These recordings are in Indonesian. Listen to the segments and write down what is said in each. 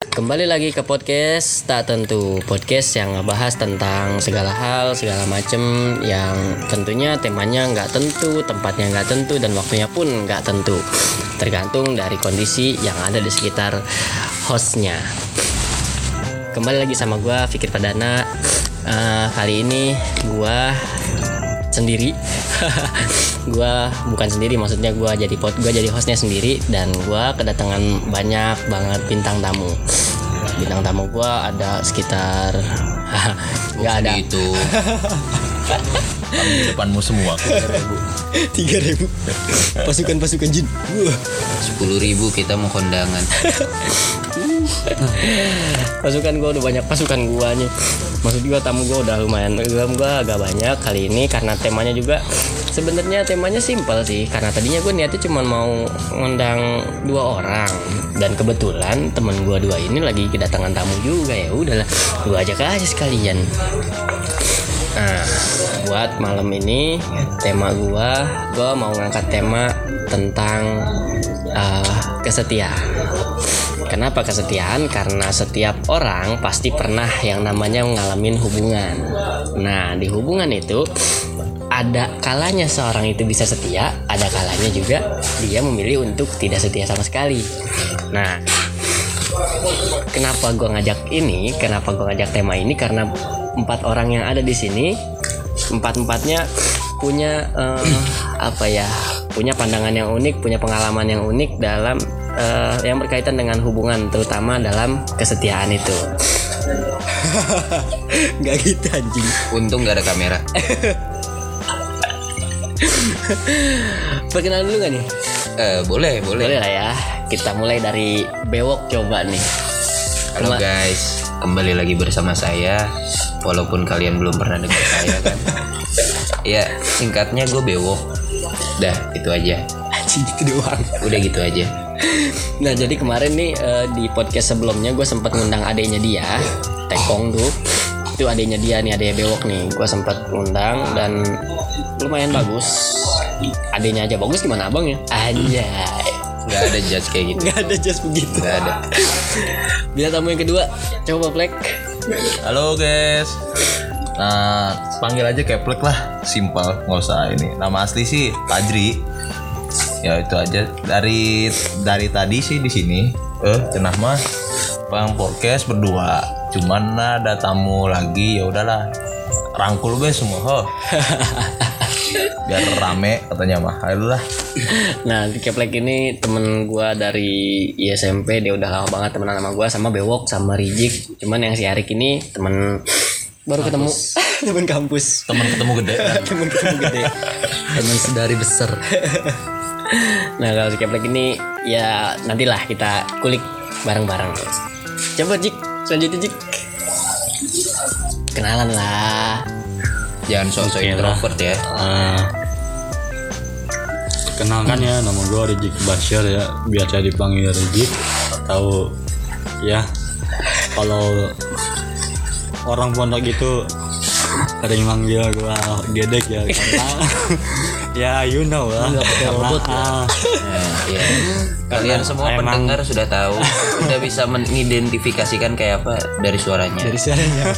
Kembali lagi ke podcast tak tentu podcast yang ngebahas tentang segala hal segala macem yang tentunya temanya nggak tentu tempatnya nggak tentu dan waktunya pun nggak tentu. Tergantung dari kondisi yang ada di sekitar hostnya. Kembali lagi sama gua Fikir Padana Eh, kali ini gua sendiri gua bukan sendiri maksudnya gua jadi pot gua jadi hostnya sendiri dan gua kedatangan banyak banget bintang tamu. Bintang tamu gua ada sekitar nggak ada. Itu di depanmu semua. Tiga ribu. Pasukan pasukan jin. Sepuluh ribu kita mau kondangan pasukan gua udah banyak pasukan gua nih maksud gua tamu gua udah lumayan gua gua agak banyak kali ini karena temanya juga sebenarnya temanya simpel sih. Karena tadinya gue niatnya cuma mau ngundang dua orang. Dan kebetulan temen gua dua ini lagi kedatangan tamu juga ya udahlah. Gua ajak aja sekalian. Nah, buat malam ini tema gua, gua mau ngangkat tema tentang uh, kesetiaan. Kenapa kesetiaan? Karena setiap orang pasti pernah yang namanya ngalamin hubungan. Nah, di hubungan itu ada kalanya seorang itu bisa setia, ada kalanya juga dia memilih untuk tidak setia sama sekali. Nah, kenapa gua ngajak ini? Kenapa gua ngajak tema ini? Karena empat orang yang ada di sini, empat empatnya punya eh, apa ya? Punya pandangan yang unik, punya pengalaman yang unik dalam eh, yang berkaitan dengan hubungan, terutama dalam kesetiaan itu. Gak gitu anjing. untung gak ada kamera Perkenalan dulu gak nih? eh boleh boleh Boleh lah ya. Kita mulai dari bewok coba nih. halo guys kembali lagi bersama saya walaupun kalian belum pernah dengar saya kan ya singkatnya gue bewok dah itu aja Anjing gitu doang. udah gitu aja Nah jadi kemarin nih eh, di podcast sebelumnya gue sempat ngundang adenya dia Tekong tuh. Itu adenya dia nih adanya bewok nih. Gue sempat ngundang dan lumayan bagus. Adenya aja bagus gimana abang ya? Anjay. Nggak ada judge kayak gitu. Nggak ada just begitu. Nggak ada. Bila tamu yang kedua coba plek Halo guys. Nah, panggil aja keplek lah, simpel, nggak usah ini. Nama asli sih Fajri. Ya itu aja. Dari dari tadi sih di sini. Eh, cenah mah bang podcast berdua. Cuman ada tamu lagi, ya udahlah. Rangkul be semua, ho. Biar rame katanya mah. Ayo lah. Nah, di Keplek ini temen gua dari ISMP, dia udah lama banget temenan sama gua sama Bewok sama Rijik. Cuman yang si Arik ini temen baru ketemu temen kampus. Teman ketemu gede. temen ketemu gede. teman sedari besar Nah, kalau si Keplek ini ya nantilah kita kulik bareng-bareng. Coba Jik, selanjutnya Jik. Kenalan lah. jangan sok-sok introvert ya. Kenalkan ya, nama gue Rijik Basyar ya, biasa dipanggil Rijik atau ya. Kalau orang pondok itu sering manggil gue gedek ya. karena ya you know lah karena ah, Ya, Kalian semua emang- pendengar sudah tahu, sudah bisa mengidentifikasikan kayak apa dari suaranya. Dari siaranya.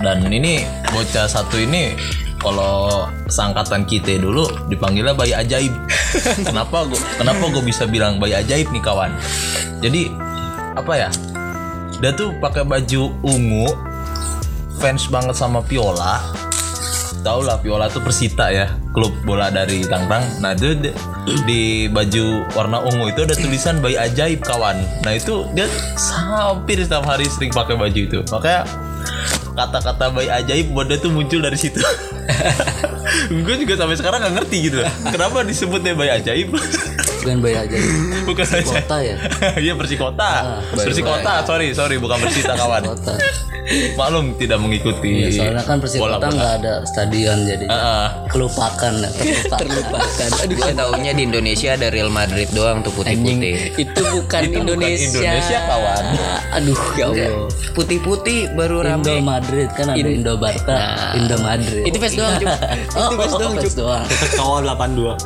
Dan ini bocah satu ini kalau sangkatan kita dulu dipanggilnya bayi ajaib. kenapa gua kenapa gue bisa bilang bayi ajaib nih kawan? Jadi apa ya? Dia tuh pakai baju ungu, fans banget sama Viola. Tahu lah Viola tuh Persita ya, klub bola dari Tangerang. Nah dia, di baju warna ungu itu ada tulisan bayi ajaib kawan. Nah itu dia hampir setiap hari sering pakai baju itu. Makanya kata-kata bayi ajaib buat dia tuh muncul dari situ. gue juga sampai sekarang nggak ngerti gitu. Kenapa disebutnya bayi ajaib? Bukan bayi aja. bukan aja. Kota ya. Iya Persikota. Persikota, sorry sorry bukan Persita kawan. Maklum tidak mengikuti. Soalnya kan bola- Persikota nggak ada stadion jadi Ah, ah. kelupakan ya terlupakan. Terlupakan. Aduh, Gue taunya di Indonesia ada Real Madrid doang tuh putih-putih. Itu bukan Itu bukan Indonesia. Indonesia, kawan. Aduh, ya Allah. Putih-putih baru Indo rame. Madrid kan ada Indo Barca, Indo Madrid. Itu face doang, oh, Itu oh, doang, doang. kawal 82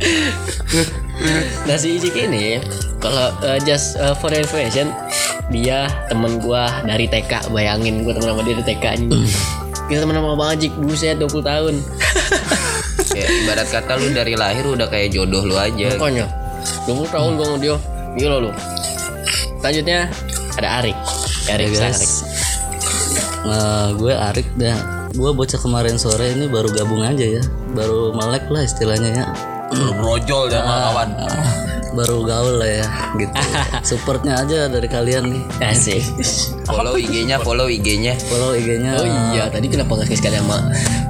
Nah si Ijik ini kalau uh, just uh, for information dia temen gua dari TK bayangin gua temen sama dia dari TK anjing kita temen sama banget Jik buset 20 tahun ya ibarat kata lu dari lahir udah kayak jodoh lu aja Makanya 20 tahun gua sama dia Gila lu Selanjutnya ada Arik Arik Ya, guys. Arik Nah, gue Arik dah. Gue bocah kemarin sore ini baru gabung aja ya. Baru melek lah istilahnya ya. Baru brojol ya sama kawan. Ah, baru gaul lah ya gitu. Supportnya aja dari kalian nih. Asik. Follow IG-nya follow IG-nya. Follow IG-nya. Oh iya tadi kenapa gak sekali sama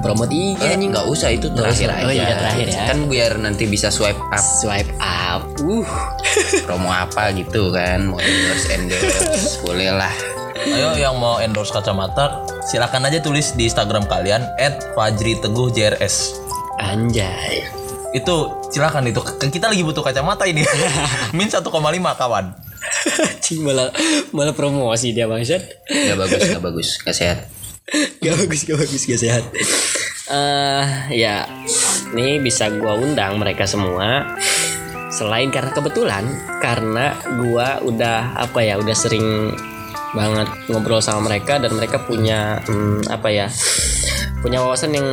promote IG Eh, anjing? Nggak usah itu terakhir aja. Oh iya, terakhir ya. kan biar nanti bisa swipe up. Swipe up. Uh promo apa gitu kan? Mau endorse endorse. Boleh lah. Ayo yang mau endorse kacamata silakan aja tulis di Instagram kalian @fajriteguhjrs. Anjay Itu silakan itu kita lagi butuh kacamata ini. Min 1,5 kawan. Cing malah malah promosi dia bangsat. Nggak bagus nggak bagus nggak sehat. Gak bagus gak bagus gak sehat. Eh ya ini bisa gua undang mereka semua. Selain karena kebetulan karena gua udah apa ya udah sering banget ngobrol sama mereka dan mereka punya hmm, apa ya punya wawasan yang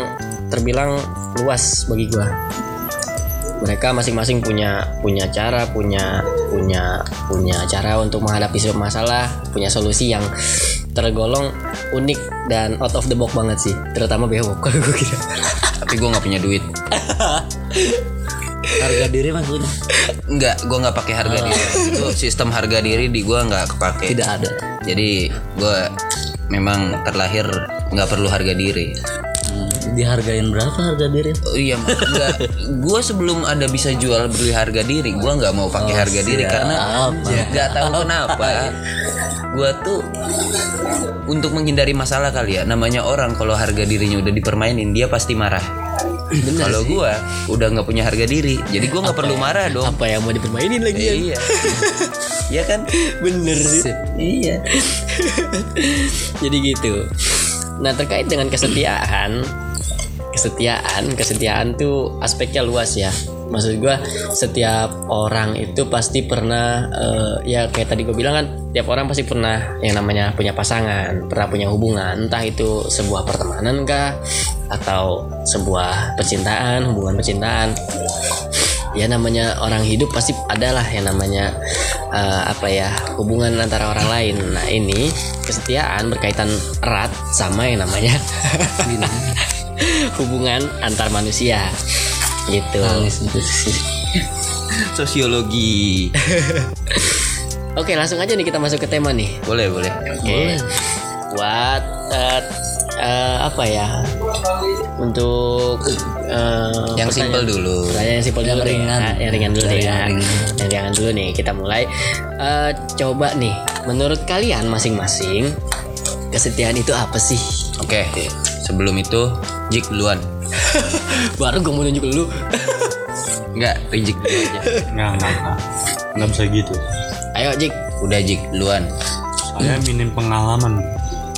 terbilang luas bagi gua mereka masing-masing punya punya cara punya punya punya cara untuk menghadapi sebuah masalah punya solusi yang tergolong unik dan out of the box banget sih terutama bewok kalau gue kira. Tapi gue nggak punya duit. Harga diri maksudnya? Nggak gue nggak pakai harga diri. Itu sistem harga diri di gue nggak kepake. Tidak ada. jadi gue memang terlahir nggak perlu harga diri dihargain berapa harga diri? Oh iya, enggak. Gue sebelum ada bisa jual beli harga diri, gue nggak mau pakai harga diri karena nggak tahu kenapa. Gue tuh untuk menghindari masalah kali ya. Namanya orang kalau harga dirinya udah dipermainin, dia pasti marah. Kalau gue udah nggak punya harga diri, jadi gue nggak perlu marah dong. apa yang mau dipermainin lagi ya Iya, iya kan? bener sih Iya. jadi gitu nah terkait dengan kesetiaan kesetiaan. Kesetiaan tuh aspeknya luas ya. Maksud gua setiap orang itu pasti pernah eh, ya kayak tadi gue bilang kan tiap orang pasti pernah yang namanya punya pasangan pernah punya hubungan. Entah itu sebuah pertemanan kah atau sebuah percintaan hubungan percintaan. Ya namanya orang hidup pasti adalah yang namanya eh, apa ya hubungan antara orang lain. Nah ini kesetiaan berkaitan erat sama yang namanya hubungan antar manusia gitu Sosiologi. oke langsung aja nih kita masuk ke tema nih Boleh, boleh. oke buat eh, eh, apa ya untuk eh, Yang simple dulu. Pertanyaan yang simpel dulu nih, ringan. ya. yang ringan dulu nih ya. Yang ringan. Yang ringan dulu nih kita mulai. Eh, coba nih, menurut kalian masing-masing kesetiaan itu apa sih? Oke. Sebelum itu, Jik duluan. Baru gue mau nunjuk dulu. Enggak, Rijik dulu aja. nggak nggak nggak. nggak bisa gitu Ayo Jik. Udah Jik duluan. saya minim pengalaman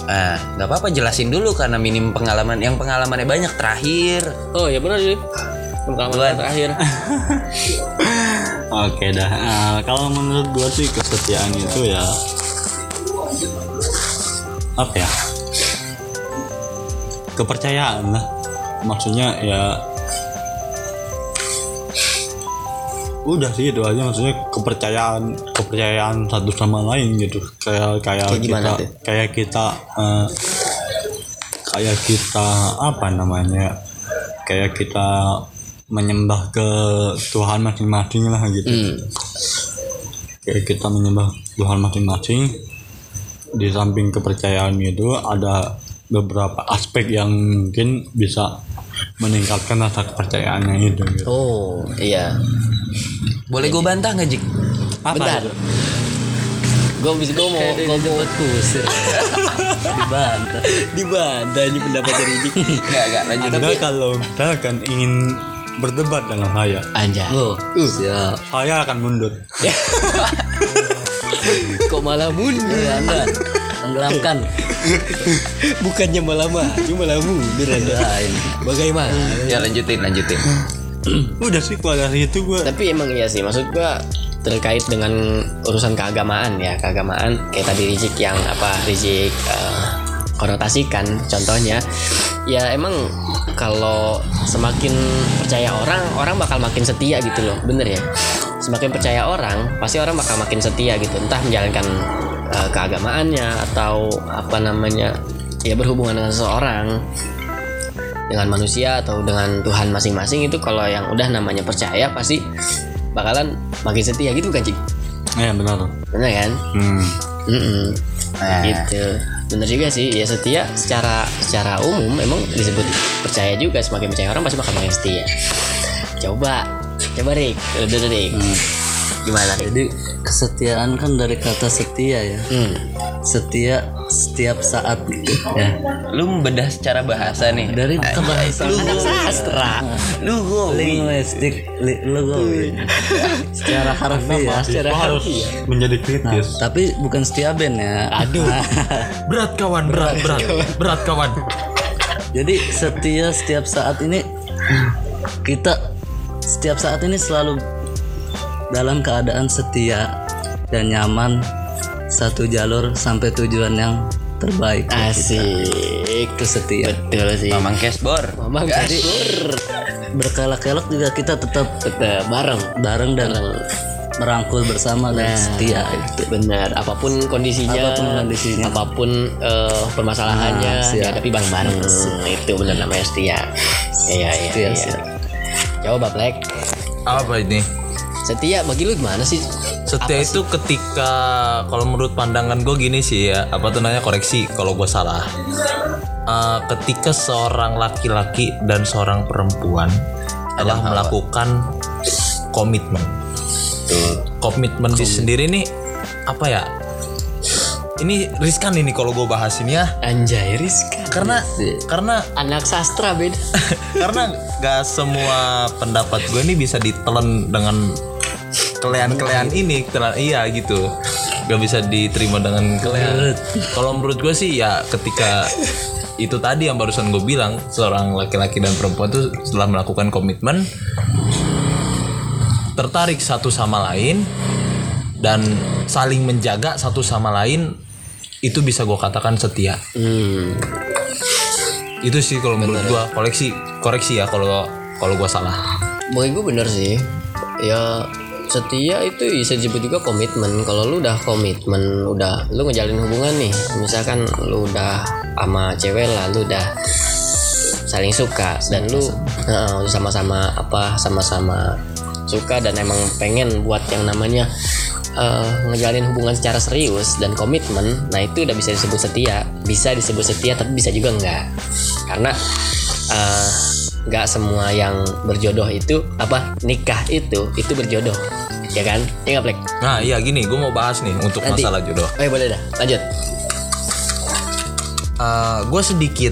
Ah, nggak apa-apa jelasin dulu karena minim pengalaman. Yang pengalamannya banyak terakhir. Oh ya benar sih. Pengalaman Duluan. terakhir. Oke dah. Nah, kalau menurut gua sih kesetiaan itu ya apa ya? Kepercayaan lah. Maksudnya ya udah sih itu aja maksudnya kepercayaan kepercayaan satu sama lain gitu kayak kayak Kayak gimana kita tuh? kayak kita eh, kayak kita apa namanya kayak kita menyembah ke Tuhan masing-masing lah gitu Hmm. kayak kita menyembah Tuhan masing-masing di samping kepercayaan itu ada beberapa aspek yang mungkin bisa meningkatkan rasa kepercayaannya itu gitu. Oh iya. Boleh gue bantah nggak Jik? Bentar. Gue bisa gue mau gue mau kusir. Dibantah. dibantah ini pendapat dari Jik. Enggak, enggak lanjut. Anda kalau misalkan ingin berdebat dengan saya, Anjay. Oh, siap. saya akan mundur. Kok malah mundur? Anda tenggelamkan. Bukannya malah maju malah mundur Anda. Bagaimana? Ya lanjutin, lanjutin. Udah sih kalau dari itu gue tapi emang iya sih maksud gua terkait dengan urusan keagamaan ya keagamaan kayak tadi Rizik yang apa Rizik eh, konotasikan contohnya ya emang kalau semakin percaya orang orang bakal makin setia gitu loh bener ya semakin percaya orang pasti orang bakal makin setia gitu entah menjalankan eh, keagamaannya atau apa namanya ya berhubungan dengan seseorang dengan manusia atau dengan Tuhan masing-masing itu kalau yang udah namanya percaya pasti bakalan makin setia gitu kan cik? Ya benar. Bener kan? Hmm. Mm-mm. gitu. Bener juga sih. Ya setia secara secara umum memang disebut percaya juga. Semakin percaya orang pasti bakal makin setia. Coba. Coba Rik. Udah Rik gimana Rik Jadi kesetiaan kan dari kata setia ya. hmm. Setia setiap saat gitu ya. Lu membedah secara bahasa nih. Dari kebahasaan sastra Lu gue linguistik li, logowi. secara harfiah. secara harus menjadi kritis Tapi bukan setia band ya. aduh Berat kawan, berat, berat, berat kawan. Jadi setia setiap saat ini kita setiap saat ini selalu dalam keadaan setia dan nyaman satu jalur sampai tujuan yang terbaik. asik Itu setia. betul sih Mamang Cashbor. Mamang jadi Berkelak-kelok juga kita tetap tetap bareng bareng dan merangkul bersama dan setia itu. benar apa pun kondisinya Apa pun kondisinya. apa pun eh, permasalahannya Nah, siap. dihadapi bareng-bareng itu benar namanya setia iya iya Setia, iya siap. coba Black Apa ini? Setia bagi lu gimana sih Setia itu ketika kalau menurut pandangan gue gini sih ya apa tuh namanya koreksi kalau gue salah. Eh, ketika seorang laki-laki dan seorang perempuan telah melakukan komitmen. Komitmen di sendiri nih apa ya? Ini riskan ini kalau gue bahas ini ya. anjay Rizka Karena karena anak sastra beda karena gak semua pendapat gue ini bisa ditelan dengan kelean-kelean ini telan iya gitu. Gak bisa diterima dengan kelean. Kalau menurut gue sih ya ketika itu tadi yang barusan gue bilang seorang laki-laki dan perempuan tuh setelah melakukan komitmen tertarik satu sama lain dan saling menjaga satu sama lain itu bisa gue katakan setia. Hmm. itu sih kalau menurut gua. Koleksi koreksi ya kalau kalau gua salah. Bagi gue bener sih. Ya setia itu bisa disebut juga komitmen. Kalau lu udah komitmen udah lu ngejalin hubungan nih misalkan lu udah sama cewek lah lu udah saling suka dan lu sama-sama. apa sama-sama suka dan emang pengen buat yang namanya eh, ngejalin hubungan secara serius dan komitmen nah itu udah bisa disebut setia. Bisa disebut setia tapi bisa juga enggak. Karena eh, nggak semua yang berjodoh itu apa nikah itu itu berjodoh. Ya kan? Ya nggak Plek? nah iya gini gua mau bahas nih untuk Nanti. masalah jodoh. Oh iya boleh dah. Lanjut. Gue sedikit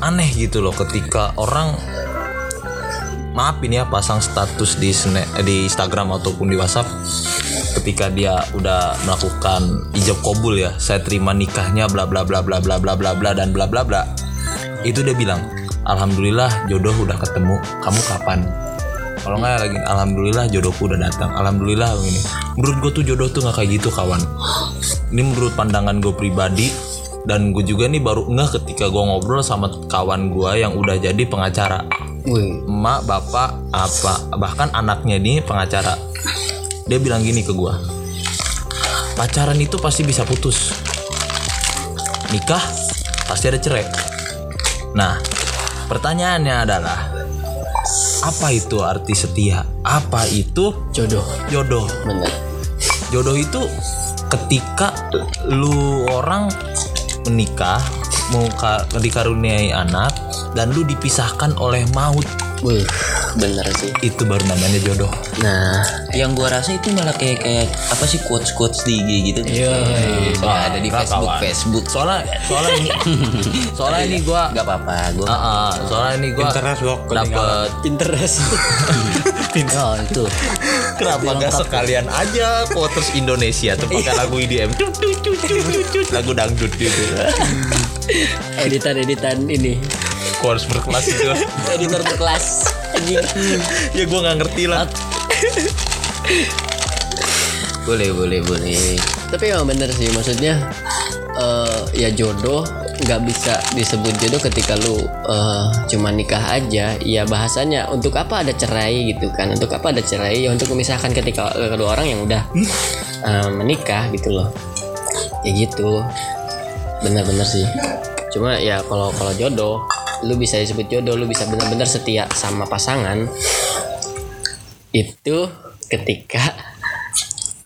aneh gitu loh ketika orang maaf ini ya pasang status di sne- eh, di Instagram ataupun di WhatsApp ketika dia udah melakukan ijab kabul ya saya terima nikahnya bla bla bla bla bla bla bla bla dan bla bla bla. Itu dia bilang alhamdulillah jodoh udah ketemu. Kamu kapan? Kalau nggak lagi alhamdulillah jodohku udah datang. Alhamdulillah ini menurut gue tuh jodoh tuh nggak kayak gitu kawan. Ini menurut pandangan gue pribadi. Dan gue juga nih baru ngeh ketika gue ngobrol sama kawan gue yang udah jadi pengacara. Wih, emak bapak apa bahkan anaknya ini pengacara. Dia bilang gini ke gue pacaran itu pasti bisa putus. Nikah pasti ada cerai. Nah pertanyaannya adalah apa itu arti setia? Apa itu jodoh. jodoh? Bener jodoh itu ketika lu orang menikah mau ka- dikaruniai anak dan lu dipisahkan oleh maut Wih, bener sih. Itu baru namanya jodoh. Nah. Yang gua rasa itu malah kayak kayak apa sih quotes quotes di IG gitu. Iya. ada di Nggak, Facebook kawan. Facebook. soalnya soalnya ini soalnya ini gua Gak apa-apa. Gua Ah, ah, soalnya ini gua Pinterest, Bok, dapet Pinterest. Oh itu. kenapa nggak sekalian aja quotes Indonesia? Tuh pakai lagu IDM lagu dangdut gitu. Editan editan ini quotes berkelas itu editor berkelas anjing. Ya gua nggak ngerti lah. Boleh boleh boleh. Tapi emang bener sih maksudnya eh, ya jodoh nggak bisa disebut jodoh ketika lu eh, cuma nikah aja. Ya bahasanya untuk apa ada cerai gitu kan? Untuk apa ada cerai? Ya untuk memisahkan ketika kedua orang yang udah eh, menikah gitu loh. Ya gitu. Bener-bener sih. Cuma ya kalau kalau jodoh lu bisa disebut jodoh lu bisa bener-bener setia sama pasangan itu ketika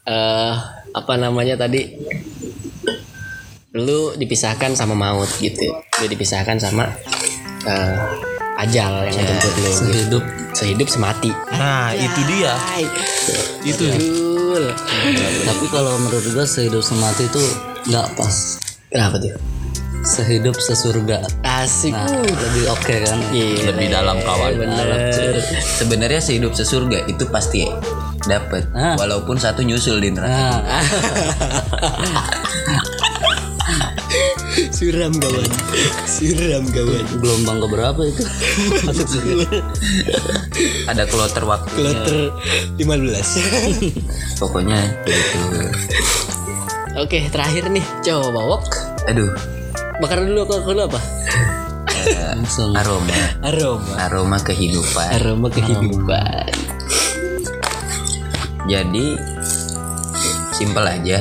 eh apa namanya tadi lu dipisahkan sama maut gitu lu dipisahkan sama eh, ajal yang ngejemput lu gitu. Sehidup sehidup semati Nah, itu dia. itu. Tapi kalau menurut gua sehidup semati itu nggak pas. kenapa tuh Sehidup sesurga. asik. Nah, lebih oke kan? Gile. Lebih dalam kawan. bener sebenarnya sehidup sesurga itu pasti dapat Ah. walaupun satu nyusul di neraka. Nah, suram kawan. Suram kawan. Gelombang keberapa itu? Masuk ada kloter waktu kloter 15 pokoknya gitu oke terakhir nih. Coba wok. Aduh bakar dulu apa dulu apa? Langsung. aroma. Aroma. Aroma kehidupan. Aroma kehidupan. Jadi simpel aja.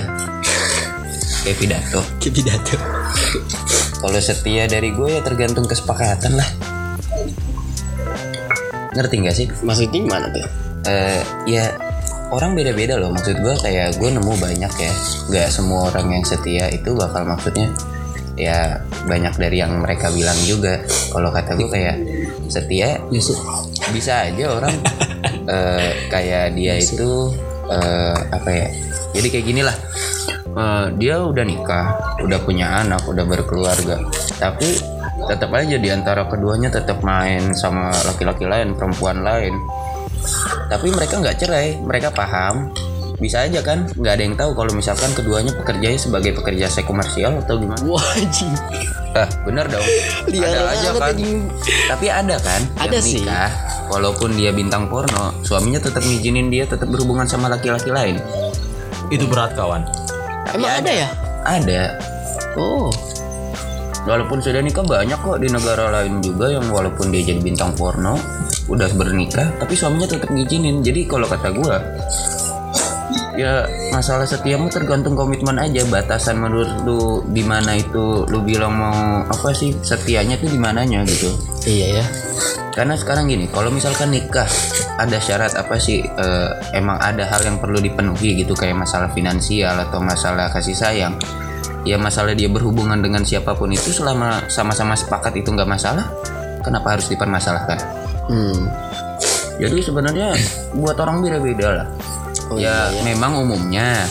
Kayak pidato. Kayak pidato. Kalau setia dari gue ya tergantung kesepakatan lah. Ngerti nggak sih? Maksudnya gimana tuh? Eh, ya orang beda-beda loh. Maksud gue kayak gue nemu banyak ya. Nggak semua orang yang setia itu bakal maksudnya ya banyak dari yang mereka bilang juga. Kalau kata gue kayak setia bisa aja orang eh, kayak dia itu eh, apa ya jadi kayak gini lah Eh, dia udah nikah udah punya anak udah berkeluarga tapi tetap aja di antara keduanya tetap main sama laki-laki lain perempuan lain. Tapi mereka nggak cerai mereka paham bisa aja kan nggak ada yang tahu kalau misalkan keduanya pekerjanya sebagai pekerja seks komersial atau gimana? Wajib ah bener dong. Liar ada aja kan. anjing. tapi ada kan Ada yang sih. nikah walaupun dia bintang porno suaminya tetap ngizinin dia tetap berhubungan sama laki-laki lain. Itu berat kawan. Tapi emang ada ya? Ada. Oh. Walaupun sudah nikah banyak kok di negara lain juga yang walaupun dia jadi bintang porno udah bernikah tapi suaminya tetap ngizinin. Jadi kalau kata gua ya masalah setiamu tergantung komitmen aja batasan menurut lu di mana itu lu bilang mau apa sih setianya tuh di mananya gitu. Iya ya. Karena sekarang gini kalau misalkan nikah ada syarat apa sih? Eh, emang ada hal yang perlu dipenuhi gitu kayak masalah finansial atau masalah kasih sayang. Ya masalah dia berhubungan dengan siapa pun itu selama sama-sama sepakat itu nggak masalah kenapa harus dipermasalahkan? Hmm. Jadi sebenarnya buat orang beda-beda lah Oh, ya memang umumnya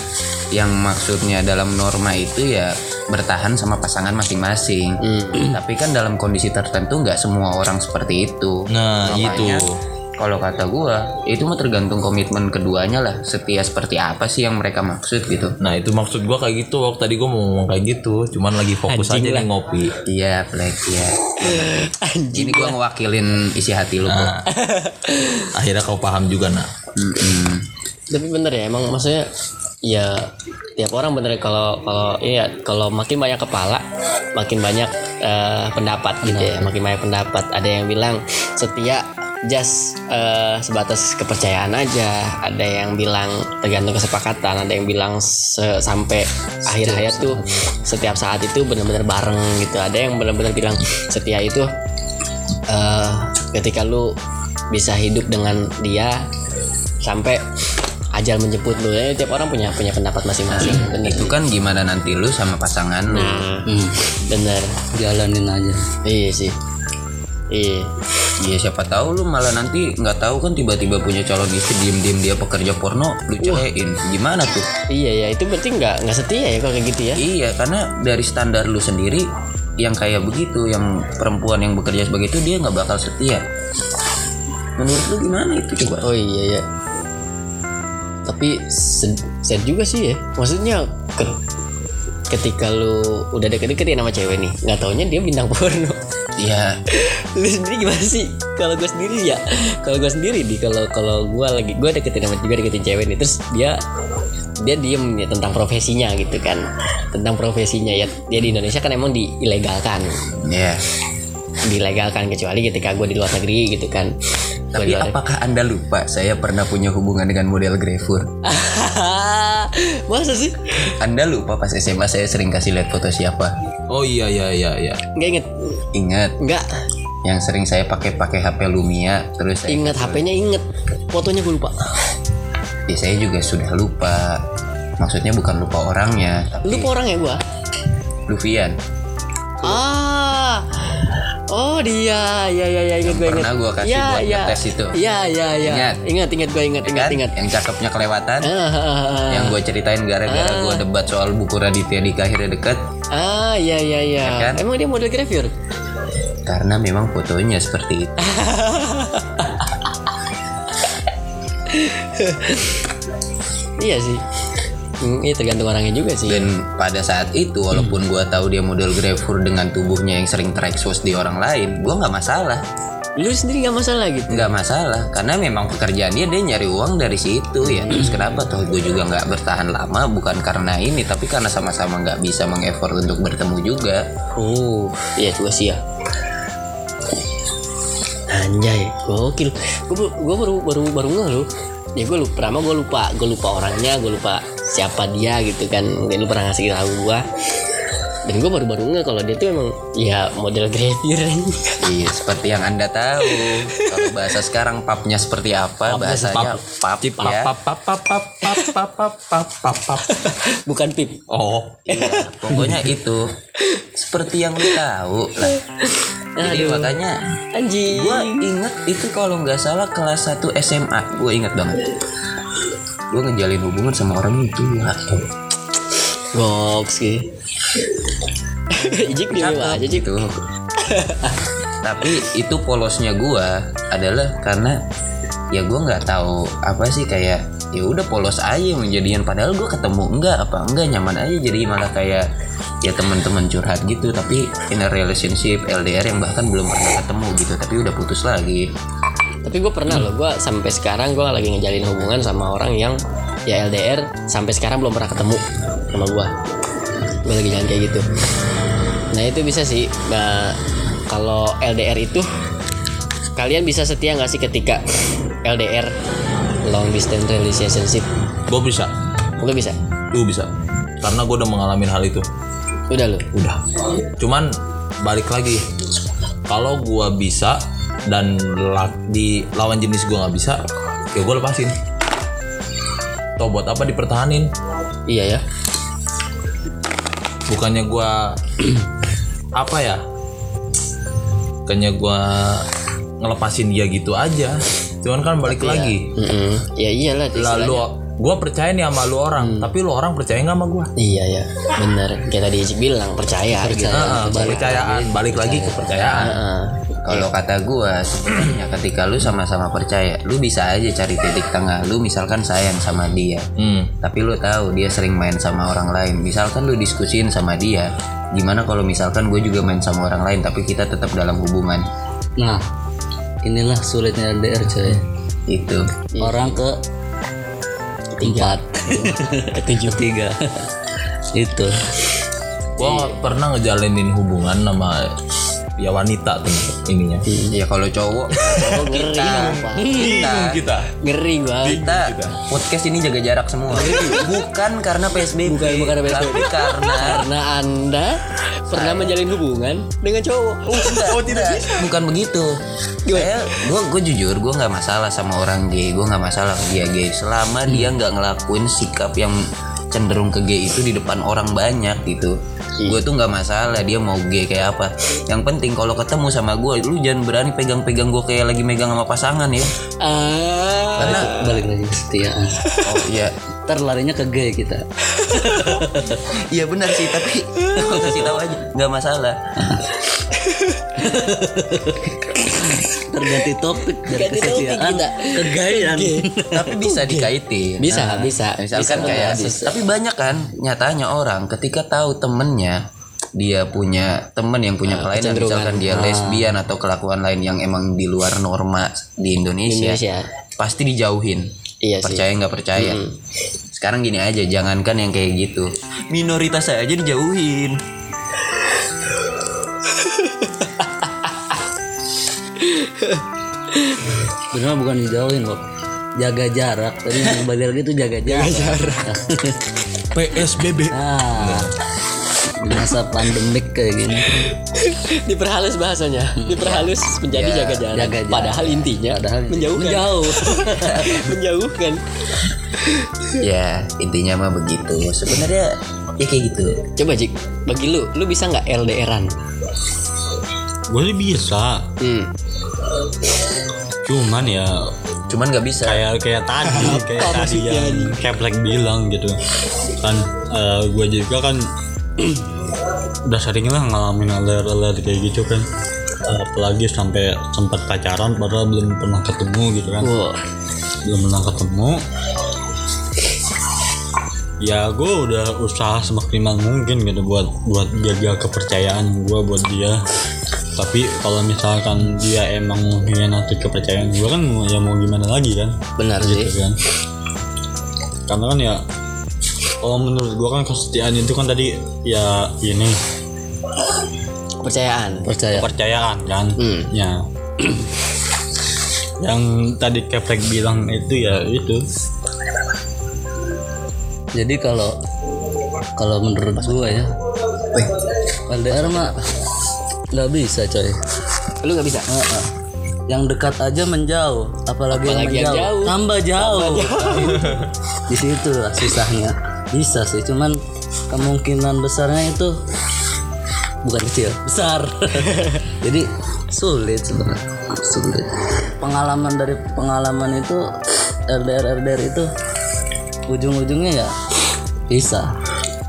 yang maksudnya dalam norma itu ya bertahan sama pasangan masing-masing Hmm. tapi kan dalam kondisi tertentu nggak semua orang seperti itu Nah, Makanya, itu. kalau kata gua itu mah tergantung komitmen keduanya lah setia seperti apa sih yang mereka maksud gitu Nah, itu maksud gua kayak gitu. Waktu tadi gua mau ngomong kayak gitu, cuman lagi fokus Anjing lah. aja nih ngopi. iya Black ya ini gua ngewakilin isi hati lu Nah, akhirnya kau paham juga, nak. Mm-mm. Tapi bener ya emang maksudnya ya tiap orang bener kalau kalau iya kalau makin banyak kepala makin banyak eh, pendapat gitu ya makin banyak pendapat. Ada yang bilang setia just eh, sebatas kepercayaan aja. Ada yang bilang tergantung kesepakatan. Ada yang bilang se- sampai akhir hayat tuh setiap saat itu bener-bener bareng gitu. Ada yang bener-bener bilang setia itu eh, ketika lu bisa hidup dengan dia sampai ajal menjemput lu. Ya tiap orang punya punya pendapat masing-masing. Bener itu kan gimana nanti lu sama pasangan lu. Nah Hmm, bener jalanin aja. iya sih. Iya. Ya siapa tahu lu malah nanti nggak tahu kan tiba-tiba punya calon istri diem-diem dia pekerja porno lu ceraiin gimana tuh? Iya ya itu berarti nggak nggak setia ya kalau kayak gitu ya? Iya karena dari standar lu sendiri yang kayak begitu yang perempuan yang bekerja sebagai itu dia nggak bakal setia. Menurut lu gimana itu coba? Oh iya ya tapi sed- sad juga sih ya. Maksudnya ke- ketika lu udah deket-deketin sama cewek nih nggak taunya dia bintang porno. Ya lu sendiri gimana sih? Kalau gue sendiri ya kalau gue sendiri di kalau kalau gue lagi gue deketin sama juga deketin cewek nih terus dia dia diem ya tentang profesinya gitu kan. Tentang profesinya ya dia di Indonesia kan emang diilegalkan. Ya dilegalkan kecuali ketika gue di luar negeri gitu kan tapi di luar apakah anda lupa saya pernah punya hubungan dengan model Grefur masa sih? Anda lupa pas SMA saya sering kasih lihat foto siapa? Oh iya iya iya iya. nggak inget. Ingat. Nggak. Yang sering saya pakai pakai HP Lumia terus saya inget HP-nya inget fotonya gue lupa. Ya saya juga sudah lupa. Maksudnya bukan lupa orangnya tapi lupa orang ya gue Luvian. Ah Oh dia, ya ya ya ingat gue ingat. pernah gua kasih ya, buat ya. ngetes itu. Iya iya iya. Ingat? Ingat ingat gue ingat ingat ingat. yang cakepnya kelewatan Ah, ah, ah, yang gue ceritain gara-gara gue debat soal buku Raditya Dika akhirnya deket ah iya iya iya. Ya kan? Emang dia model gravure? karena memang fotonya seperti itu Iya sih. Hmm, iya tergantung orangnya juga sih. dan pada saat itu walaupun gue tahu dia model Grefur dengan tubuhnya yang sering terekspos di orang lain gue nggak masalah Lu sendiri nggak masalah gitu. nggak masalah karena memang pekerjaan dia dia nyari uang dari situ ya terus kenapa tuh gue juga nggak bertahan lama bukan karena ini tapi karena sama-sama nggak bisa mengeffort untuk bertemu juga Oh, iya juga sih ya. Anjay, gokil. Gue baru baru baru nggak lu. Ya gue lupa, pertama gue lupa, gue lupa orangnya, gue lupa siapa dia gitu kan. Mungkin lu pernah ngasih tahu gue. Dan gue baru-baru nggak kalau dia tuh emang ya model gravure. iya seperti yang anda tahu kalau bahasa sekarang papnya seperti apa bahasanya pap ya pap pap pap pap pap pap pap pap pap pap. Bukan pip. Oh. Iya, pokoknya itu seperti yang lu tahu lah jadi makanya Anjing. gue inget itu kalau nggak salah kelas 1 SMA gue inget banget gue ngejalin hubungan sama orang itu ya Goks sih. Ijik dia aja gitu? Tapi itu polosnya gua adalah karena ya gua nggak tahu apa sih kayak ya udah polos aja menjadian padahal gua ketemu enggak apa enggak nyaman aja. Jadi malah kayak ya teman-teman curhat gitu. Tapi in a relationship LDR yang bahkan belum pernah ketemu gitu. Tapi udah putus lagi Tapi gue pernah loh, gue sampai sekarang gue lagi ngejalin hubungan sama orang yang ya LDR sampai sekarang belum pernah ketemu sama gue. Gue lagi jalan kayak gitu. Nah itu bisa sih. Nah, kalau LDR itu kalian bisa setia nggak sih ketika LDR long distance relationship? Gue bisa. Lu bisa? Lu bisa. Karena gue udah mengalami hal itu. Udah lo. Udah. Cuman balik lagi. Kalau gua bisa dan di lawan jenis gua nggak bisa, ya gue lepasin. Toh buat apa dipertahanin? Iya ya. Bukannya gua apa ya? Bukannya gua ngelepasin dia gitu aja. Cuman kan balik lagi. Mm-mm. Ya iyalah. Lalu gua percaya nih sama lu orang, tapi lu orang percaya nggak sama gua? Iya ya. Bener. Kayak tadi bilang percaya. gitu. Heeh, kepercayaan, balik lagi kepercayaan. Heeh. Kalau kata gua sebenarnya ketika lu sama-sama percaya, lu bisa aja cari titik tengah. Lu misalkan sayang sama dia, Hmm. tapi lu tahu dia sering main sama orang lain. Misalkan lu diskusin sama dia, gimana kalau misalkan gue juga main sama orang lain, tapi kita tetap dalam hubungan. Nah, inilah sulitnya LDR coy. Itu. Orang ke Tiga. empat, tujuh tiga. Itu. Gua nggak pernah ngejalinin hubungan sama ya wanita tuh ininya. Ya kalau cowok, Oh, ngeri Pak. kita, Kita. Ngeri bang. kita podcast ini jaga jarak semua. Bukan karena PSBB, Bukan bukan PSBB. tapi karena Karena anda pernah menjalin hubungan dengan cowok. oh tidak bukan begitu saya gue gue jujur gue nggak masalah sama orang gay gue nggak masalah dia gay selama dia nggak ngelakuin sikap yang cenderung ke gay itu di depan orang banyak gitu gue tuh nggak masalah dia mau gay kayak apa yang penting kalau ketemu sama gue lu jangan berani pegang-pegang gue kayak lagi megang sama pasangan ya Ah. karena Balik lagi ke kesetiaan. oh iya Ntar larinya ke gay kita. iya benar sih tapi gue kasih tahu aja nggak masalah terganti topik dari kesetiaan ke gayan. tapi bisa dikaitin Bisa, Nah, bisa. misalkan Bisa kayak berbasis. tapi banyak kan nyatanya orang ketika tahu temennya dia punya temen yang punya kelainan kecenderungan. misalkan dia lesbian atau kelakuan lain yang emang di luar norma di Indonesia, Indonesia. pasti dijauhin Iya sih. percaya nggak percaya sekarang gini aja jangankan yang kayak gitu minoritas aja dijauhin Benar bukan dijauhin kok. Jaga jarak. Tadi yang kembali lagi itu jaga jarak. PSBB Nah, di masa pandemik kayak gini. Diperhalus bahasanya. Diperhalus menjadi Ya, jaga jarak. jaga jarak. Padahal intinya Padahal menjauhkan. menjauh. menjauhkan. ya intinya mah begitu sebenarnya ya kayak gitu Coba Jik, bagi lu, lu bisa nggak LDRan? gue sih bisa Hmm. Cuman ya cuman nggak bisa. kayak kayak tadi kayak Apa tadi yang Keplek bilang gitu. Kan gue juga kan udah sering lah ngalamin alert-alert kayak gitu kan. Apalagi sampai sempat pacaran padahal belum pernah ketemu gitu kan. Wow. belum pernah ketemu. Ya gue udah usaha semaksimal mungkin gitu buat buat jaga kepercayaan gue buat dia tapi kalau misalkan dia emang mengkhianati kepercayaan gue kan ya mau gimana lagi kan? Benar sih. gitu kan? Karena kan ya kalau menurut gue kan kesetiaan itu kan tadi ya ini. Kepercayaan. Percaya. kepercayaan kan? Hmm. ya. Yang tadi keplek bilang itu ya itu. Jadi kalau kalau menurut gua ya, LDR mah nggak bisa coy. Lu nggak bisa. Heeh. Yang dekat aja menjauh, apalagi, yang Apalagi yang menjauh, jauh. tambah jauh. Di situ lah susahnya. Bisa sih, cuman kemungkinan besarnya itu bukan kecil, besar. Jadi sulit sebenarnya, sulit. Pengalaman dari pengalaman itu LDR LDR itu ujung-ujungnya ya bisa.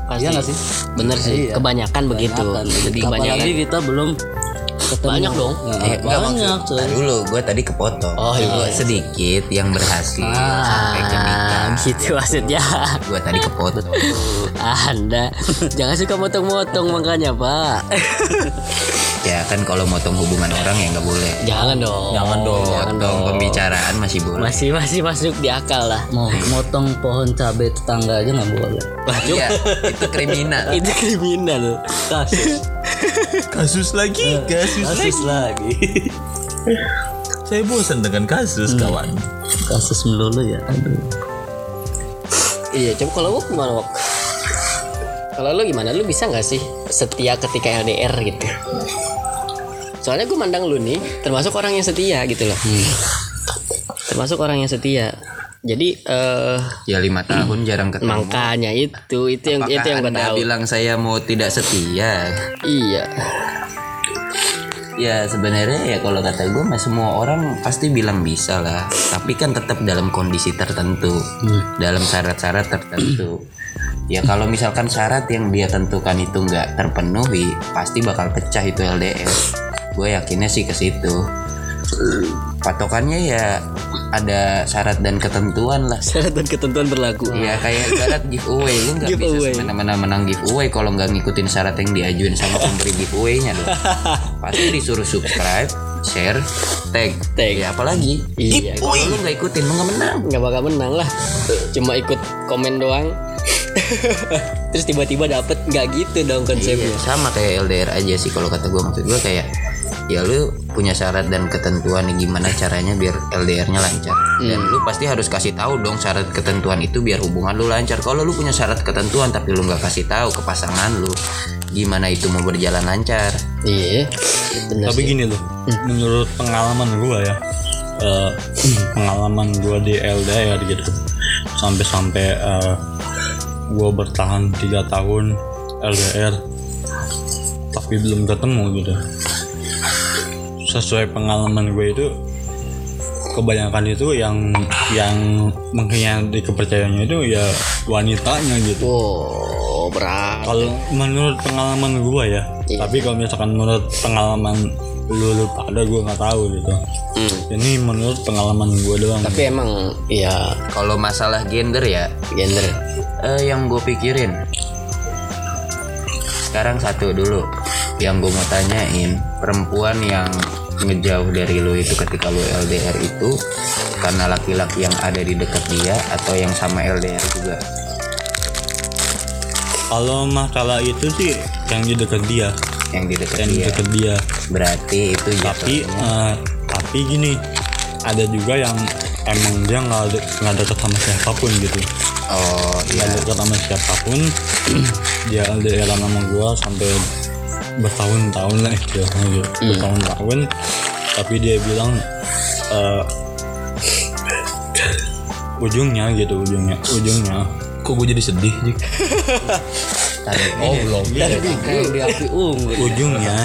Pasti. Iya nggak sih? Bener sih. Iya. Kebanyakan begitu. Kebanyakan. Jadi Apalagi kebanyakan. kita belum ketemu. Banyak dong. Nah, Eh, enggak banyak maksud coy. Nah, dulu gue tadi kepotong Oh, iya. Gua sedikit yang berhasil sampai ke Ah, gitu maksudnya. gue tadi kepotong Anda jangan suka motong-motong makanya, Pak. ya kan kalau motong hubungan orang ya nggak boleh Jangan dong. jangan dong Jangan motong pembicaraan masih boleh Masih masih masuk di akal lah. Mau motong pohon cabai tetangga aja nggak boleh. iya itu kriminal Itu kriminal. Kasus. Kasus lagi kasus Kasus lagi. saya bosan dengan kasus kawan Kasus melulu ya. Aduh. Iya, coba kalau lu gimana, Wok? Kalau lu gimana? Lu bisa nggak sih setia ketika LDR gitu? Soalnya gue mandang lu nih termasuk orang yang setia gitu loh. Termasuk orang yang setia. Jadi eh ya lima tahun jarang ketemu. makanya itu itu yang itu yang gue Anda tahu. bilang saya mau tidak setia? Iya. ya sebenarnya ya kalau kata gue mah semua orang pasti bilang bisa lah. Tapi kan tetap dalam kondisi tertentu. Dalam syarat-syarat tertentu. Ya kalau misalkan syarat yang dia tentukan itu nggak terpenuhi pasti bakal pecah itu LDR gue yakinnya sih ke situ patokannya ya ada syarat dan ketentuan lah Syarat dan ketentuan berlaku. Ya kayak ibarat giveaway lu nggak bisa semena-mena menang giveaway kalau nggak ngikutin syarat yang diajuin sama pemberi giveaway-nya dong. Pasti disuruh subscribe, share, tag. Tag. Ya apalagi? Iya. Kalau lu nggak ikutin lu nggak menang. nggak bakal menang lah cuma ikut komen doang terus tiba-tiba dapet nggak gitu dong konsepnya Iya, sama kayak LDR aja sih kalau kata gue maksud gue kayak ya lu punya syarat dan ketentuan nih gimana caranya biar LDR-nya lancar. Dan lu pasti harus kasih tahu dong syarat ketentuan itu biar hubungan lu lancar. Kalau lu punya syarat ketentuan tapi lu nggak kasih tahu ke pasangan lu gimana itu mau berjalan lancar? Iya bener tapi sih. gini loh menurut pengalaman gua ya eh, pengalaman gua di LDR gitu sampai-sampai eh, gua bertahan tiga tahun LDR tapi belum ketemu gitu sesuai pengalaman gue itu kebanyakan itu yang yang mengkhianati kepercayaannya itu ya wanitanya gitu. Wow berat. Kalau menurut pengalaman gua ya Iya. tapi kalau misalkan menurut pengalaman lu lu pada gue nggak tahu gitu. Ini menurut pengalaman gue doang. Tapi emang ya Kalau masalah gender ya, gender. eh, yang gue pikirin. Sekarang satu dulu, yang gue mau tanyain, perempuan yang ngejauh dari lo itu ketika lo LDR itu karena laki-laki yang ada di dekat dia atau yang sama LDR juga. kalau masalah itu sih yang di dekat dia Yang di dekat yang dia. dekat dia Berarti itu tapi eh, tapi gini ada juga yang emang dia nggak de- nggak dekat sama siapa pun gitu oh iya nggak dekat sama siapa pun dia LDR sama gua sampai bertahun-tahun lah istilahnya gitu bertahun-tahun. Tapi dia bilang eh, ujungnya gitu ujungnya ujungnya. Kok gue jadi sedih, Jik? Oh, belum. kayak di api unggul ujungnya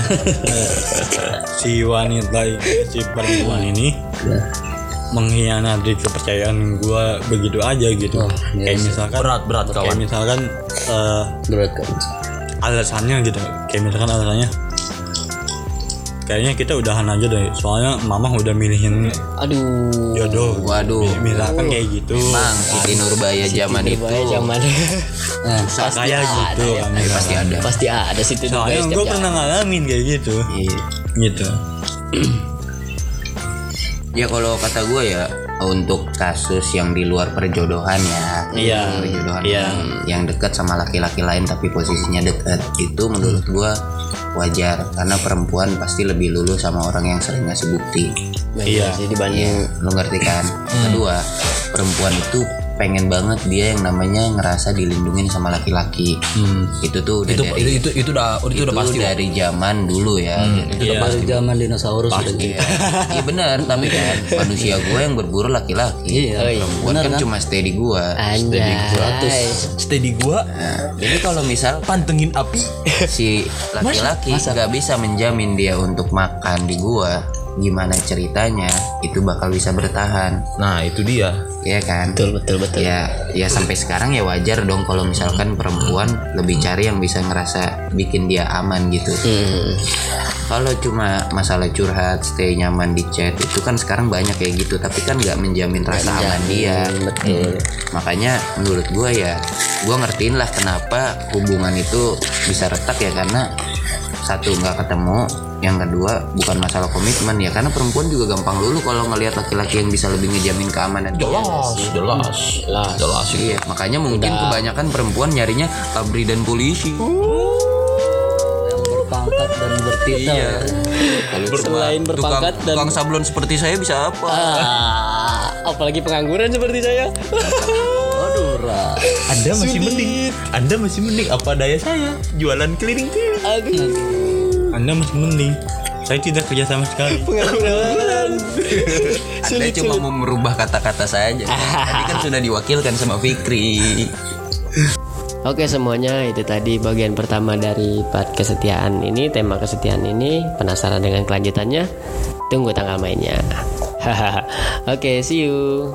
si wanita si perempuan ini mengkhianati kepercayaan gua begitu aja gitu. Kayak misalkan Berat, berat, kayak kawan. misalkan eh, berat kan alasannya gitu kayak misalkan alasannya kayaknya kita udahan aja deh. Soalnya mama udah milihin aduh. jodoh. Waduh. Mi- misalkan kayak gitu. Bang, Siti Nurbaya zaman itu. Berbahaya zaman nah, kayak gitu kan Eh, pasti ada. pasti ada situ soalnya gue pernah ngalamin kayak gitu. Iya. gitu. Ya kalau kata gue ya untuk kasus yang di luar perjodohan ya, Iya, perjodohan iya. yang, yang dekat sama laki-laki lain tapi posisinya dekat itu menurut gue wajar karena perempuan pasti lebih lulu sama orang yang sering ngasih bukti. iya sih dibanding Lo ngerti kan? Kedua, perempuan itu pengen banget dia yang namanya ngerasa dilindungin sama laki-laki. Itu tuh udah Itu, dari itu, itu, itu udah, itu, udah pasti. dari zaman dulu ya. Itu udah dari zaman dinosaurus udah gitu Iya, iya benar. Tapi kan manusia gue yang berburu laki-laki. Iya, Perempuan benar kan kan? cuma stay di gue. Steady gua, Nah, jadi kalau misal pantengin api. si laki-laki nggak bisa menjamin dia untuk makan di gua, gimana ceritanya itu bakal bisa bertahan, Nah, itu dia. ya kan? betul betul betul Ya, ya sampai sekarang ya wajar dong kalau misalkan perempuan lebih cari yang bisa ngerasa bikin dia aman gitu. Hmm. Kalau cuma masalah curhat, stay nyaman di chat itu kan sekarang banyak kayak gitu, tapi kan nggak menjamin rasa aman dia. betul Makanya menurut gua ya, gua ngertiin lah kenapa hubungan itu bisa retak ya karena satu nggak ketemu, yang kedua bukan masalah komitmen ya karena perempuan juga gampang lulu kalau ngelihat laki-laki yang bisa lebih ngejamin keamanan dia. Jelas, jelas, Jelas. jelas itu. Iya, makanya mungkin kebanyakan perempuan nyarinya abri dan polisi. yang berpangkat dan bertitel Iya. Kalau Selain berpangkat tukang, dan- tukang sablon seperti saya bisa apa? Ah, apalagi pengangguran seperti saya Ra. Anda masih mending. Anda masih mending apa daya saya jualan keliling-keliling. aduh anda masih mending. Saya tidak kerja sama sekali. Pengangguran. Anda cuma mau merubah kata-kata saja. Tadi kan sudah diwakilkan sama Fikri. Oke semuanya. Itu tadi bagian pertama dari part kesetiaan ini tema kesetiaan ini. Penasaran dengan kelanjutannya? Tunggu tanggal mainnya. Hahaha. Oke see you